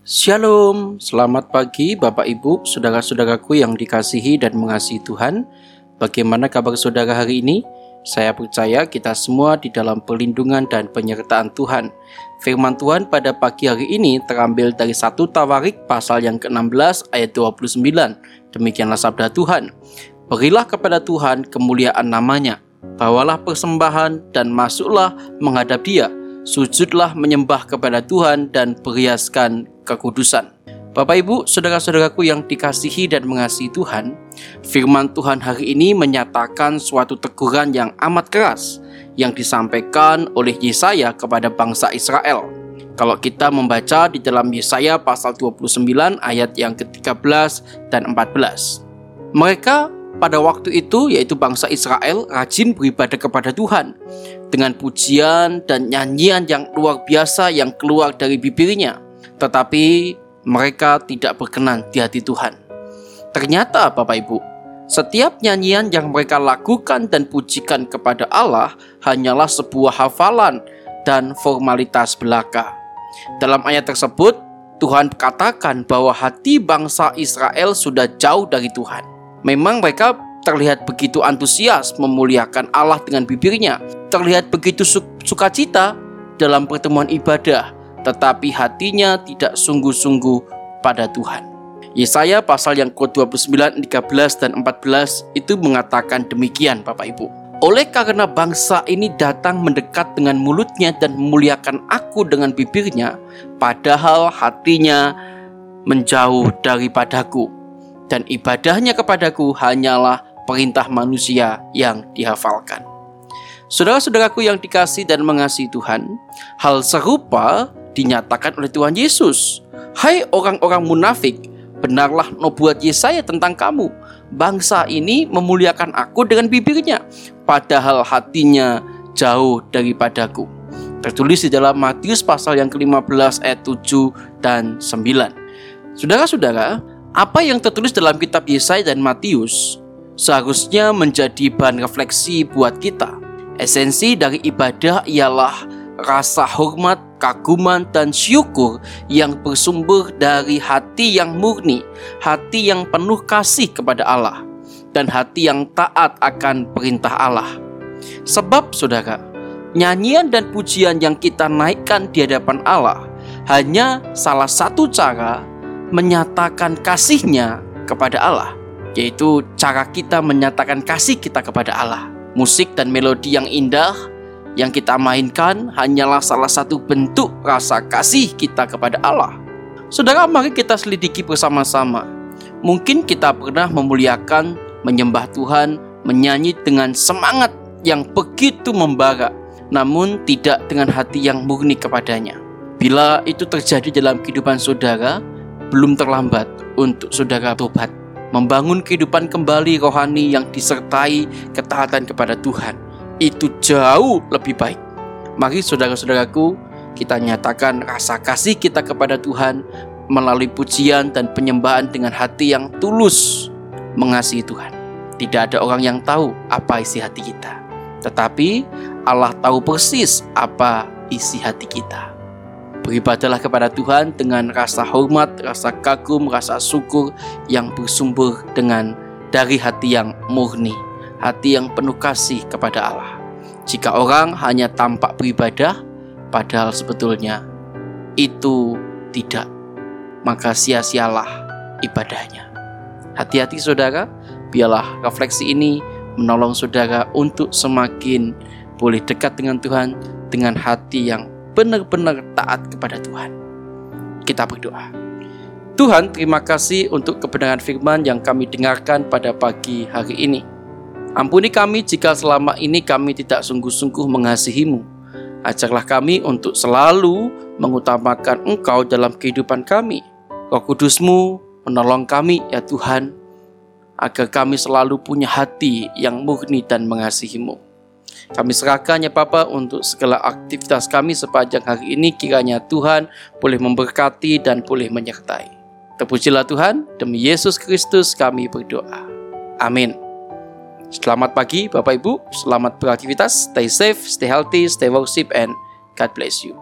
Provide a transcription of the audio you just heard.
Shalom, selamat pagi Bapak Ibu, saudara-saudaraku yang dikasihi dan mengasihi Tuhan. Bagaimana kabar saudara hari ini? Saya percaya kita semua di dalam perlindungan dan penyertaan Tuhan. Firman Tuhan pada pagi hari ini terambil dari satu Tawarik pasal yang ke-16 ayat 29. Demikianlah sabda Tuhan. Berilah kepada Tuhan kemuliaan namanya, bawalah persembahan dan masuklah menghadap dia sujudlah menyembah kepada Tuhan dan perhiaskan kekudusan. Bapak Ibu, saudara-saudaraku yang dikasihi dan mengasihi Tuhan, firman Tuhan hari ini menyatakan suatu teguran yang amat keras yang disampaikan oleh Yesaya kepada bangsa Israel. Kalau kita membaca di dalam Yesaya pasal 29 ayat yang ke-13 dan 14. Mereka pada waktu itu yaitu bangsa Israel rajin beribadah kepada Tuhan dengan pujian dan nyanyian yang luar biasa yang keluar dari bibirnya. Tetapi mereka tidak berkenan di hati Tuhan. Ternyata Bapak Ibu, setiap nyanyian yang mereka lakukan dan pujikan kepada Allah hanyalah sebuah hafalan dan formalitas belaka. Dalam ayat tersebut, Tuhan katakan bahwa hati bangsa Israel sudah jauh dari Tuhan. Memang mereka terlihat begitu antusias memuliakan Allah dengan bibirnya, terlihat begitu sukacita dalam pertemuan ibadah, tetapi hatinya tidak sungguh-sungguh pada Tuhan. Yesaya pasal yang ke-29, 13 dan 14 itu mengatakan demikian Bapak Ibu. Oleh karena bangsa ini datang mendekat dengan mulutnya dan memuliakan aku dengan bibirnya, padahal hatinya menjauh daripadaku dan ibadahnya kepadaku hanyalah perintah manusia yang dihafalkan. Saudara-saudaraku yang dikasih dan mengasihi Tuhan, hal serupa dinyatakan oleh Tuhan Yesus. Hai orang-orang munafik, benarlah nubuat Yesaya tentang kamu. Bangsa ini memuliakan aku dengan bibirnya, padahal hatinya jauh daripadaku. Tertulis di dalam Matius pasal yang ke-15 ayat 7 dan 9. Saudara-saudara, apa yang tertulis dalam kitab Yesaya dan Matius seharusnya menjadi bahan refleksi buat kita. Esensi dari ibadah ialah rasa hormat, kaguman, dan syukur yang bersumber dari hati yang murni, hati yang penuh kasih kepada Allah, dan hati yang taat akan perintah Allah. Sebab, saudara, nyanyian dan pujian yang kita naikkan di hadapan Allah hanya salah satu cara menyatakan kasihnya kepada Allah, yaitu cara kita menyatakan kasih kita kepada Allah. Musik dan melodi yang indah yang kita mainkan hanyalah salah satu bentuk rasa kasih kita kepada Allah. Saudara, mari kita selidiki bersama-sama. Mungkin kita pernah memuliakan, menyembah Tuhan, menyanyi dengan semangat yang begitu membara, namun tidak dengan hati yang murni kepadanya. Bila itu terjadi dalam kehidupan saudara, belum terlambat untuk saudara tobat, membangun kehidupan kembali rohani yang disertai ketaatan kepada Tuhan. Itu jauh lebih baik. Mari saudara-saudaraku, kita nyatakan rasa kasih kita kepada Tuhan melalui pujian dan penyembahan dengan hati yang tulus mengasihi Tuhan. Tidak ada orang yang tahu apa isi hati kita, tetapi Allah tahu persis apa isi hati kita. Beribadalah kepada Tuhan dengan rasa hormat, rasa kagum, rasa syukur yang bersumber dengan dari hati yang murni, hati yang penuh kasih kepada Allah. Jika orang hanya tampak beribadah, padahal sebetulnya itu tidak, maka sia-sialah ibadahnya. Hati-hati saudara, biarlah refleksi ini menolong saudara untuk semakin boleh dekat dengan Tuhan dengan hati yang benar-benar taat kepada Tuhan. Kita berdoa. Tuhan, terima kasih untuk kebenaran firman yang kami dengarkan pada pagi hari ini. Ampuni kami jika selama ini kami tidak sungguh-sungguh mengasihimu. Ajarlah kami untuk selalu mengutamakan Engkau dalam kehidupan kami. Roh Kudusmu menolong kami ya Tuhan, agar kami selalu punya hati yang murni dan mengasihimu. Kami serahkan ya Papa untuk segala aktivitas kami sepanjang hari ini kiranya Tuhan boleh memberkati dan boleh menyertai. Terpujilah Tuhan, demi Yesus Kristus kami berdoa. Amin. Selamat pagi Bapak Ibu, selamat beraktivitas, stay safe, stay healthy, stay worship and God bless you.